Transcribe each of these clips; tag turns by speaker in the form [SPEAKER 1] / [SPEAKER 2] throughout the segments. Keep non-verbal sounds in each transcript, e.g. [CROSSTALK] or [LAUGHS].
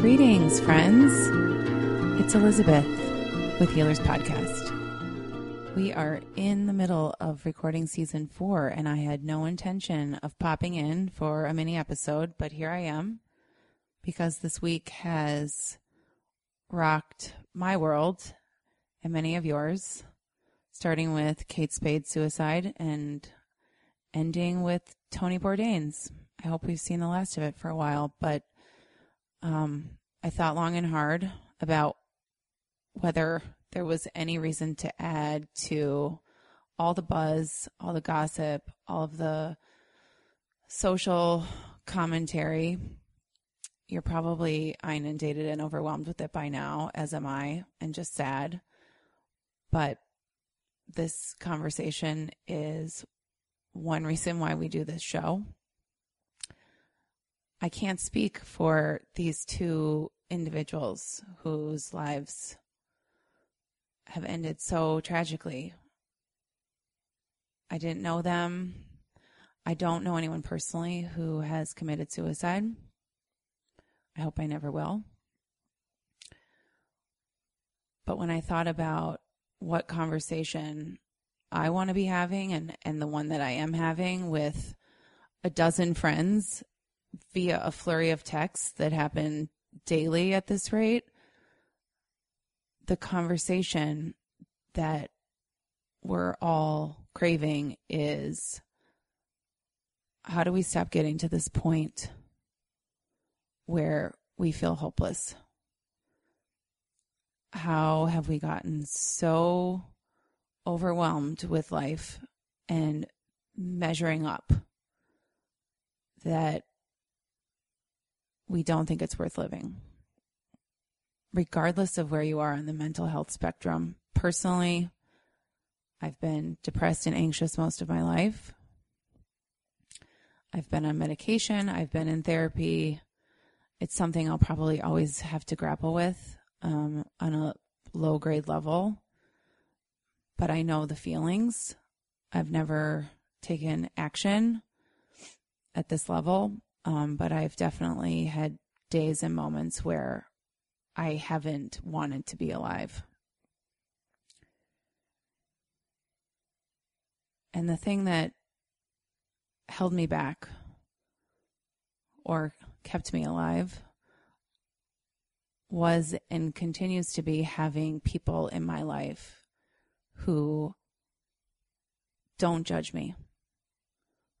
[SPEAKER 1] Greetings, friends. It's Elizabeth with Healers Podcast. We are in the middle of recording season four, and I had no intention of popping in for a mini episode, but here I am because this week has rocked my world and many of yours, starting with Kate Spade's suicide and ending with Tony Bourdain's. I hope we've seen the last of it for a while, but um, I thought long and hard about whether there was any reason to add to all the buzz, all the gossip, all of the social commentary. You're probably inundated and overwhelmed with it by now, as am I, and just sad. But this conversation is one reason why we do this show. I can't speak for these two individuals whose lives have ended so tragically. I didn't know them. I don't know anyone personally who has committed suicide. I hope I never will. But when I thought about what conversation I want to be having and, and the one that I am having with a dozen friends via a flurry of texts that happen daily at this rate, the conversation that we're all craving is how do we stop getting to this point where we feel hopeless? How have we gotten so overwhelmed with life and measuring up that we don't think it's worth living? regardless of where you are on the mental health spectrum. Personally, I've been depressed and anxious most of my life. I've been on medication, I've been in therapy. It's something I'll probably always have to grapple with um, on a low grade level. But I know the feelings. I've never taken action at this level, um, but I've definitely had days and moments where I haven't wanted to be alive. And the thing that held me back or kept me alive was and continues to be having people in my life who don't judge me,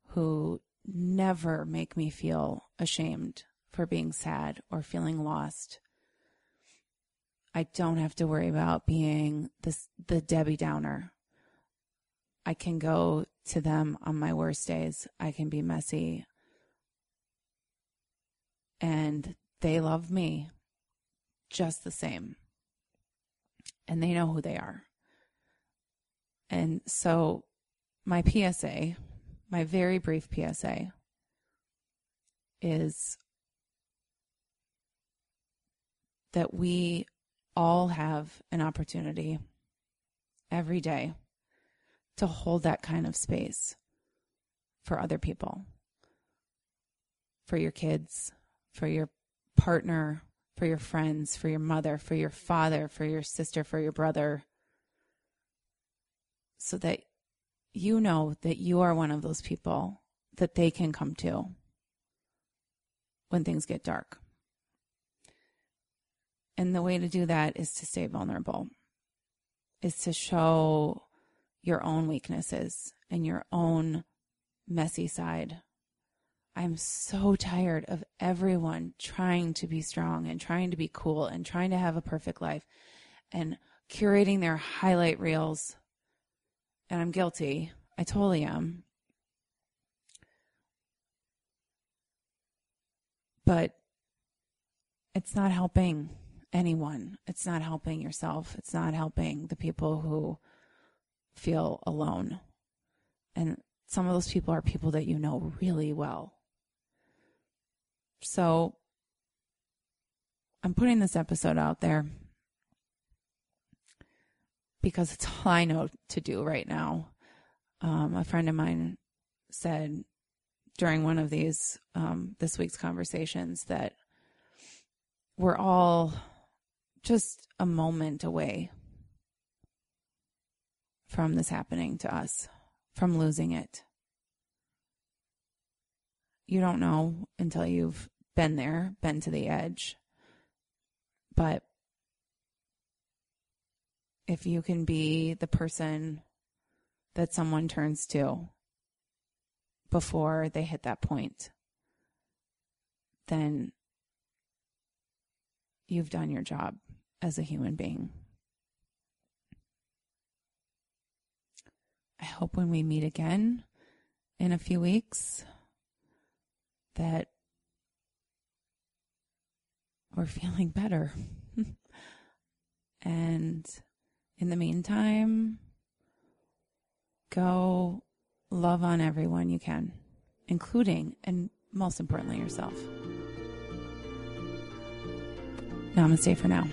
[SPEAKER 1] who never make me feel ashamed for being sad or feeling lost I don't have to worry about being this the Debbie Downer. I can go to them on my worst days. I can be messy. And they love me just the same. And they know who they are. And so my PSA, my very brief PSA is that we all have an opportunity every day to hold that kind of space for other people, for your kids, for your partner, for your friends, for your mother, for your father, for your sister, for your brother, so that you know that you are one of those people that they can come to when things get dark. And the way to do that is to stay vulnerable, is to show your own weaknesses and your own messy side. I'm so tired of everyone trying to be strong and trying to be cool and trying to have a perfect life and curating their highlight reels. And I'm guilty. I totally am. But it's not helping anyone. It's not helping yourself. It's not helping the people who feel alone. And some of those people are people that you know really well. So I'm putting this episode out there because it's all I know to do right now. Um, a friend of mine said during one of these um, this week's conversations that we're all just a moment away from this happening to us, from losing it. You don't know until you've been there, been to the edge. But if you can be the person that someone turns to before they hit that point, then you've done your job as a human being. I hope when we meet again in a few weeks that we're [LAUGHS] feeling better. [LAUGHS] and in the meantime, go love on everyone you can, including and most importantly yourself. Namaste for now.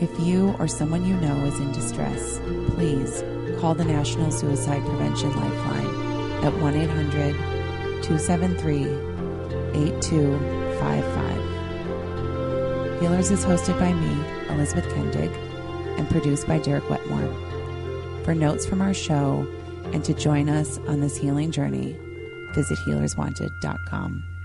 [SPEAKER 1] If you or someone you know is in distress, please call the National Suicide Prevention Lifeline at 1 800 273 8255. Healers is hosted by me, Elizabeth Kendig, and produced by Derek Wetmore. For notes from our show and to join us on this healing journey, visit healerswanted.com.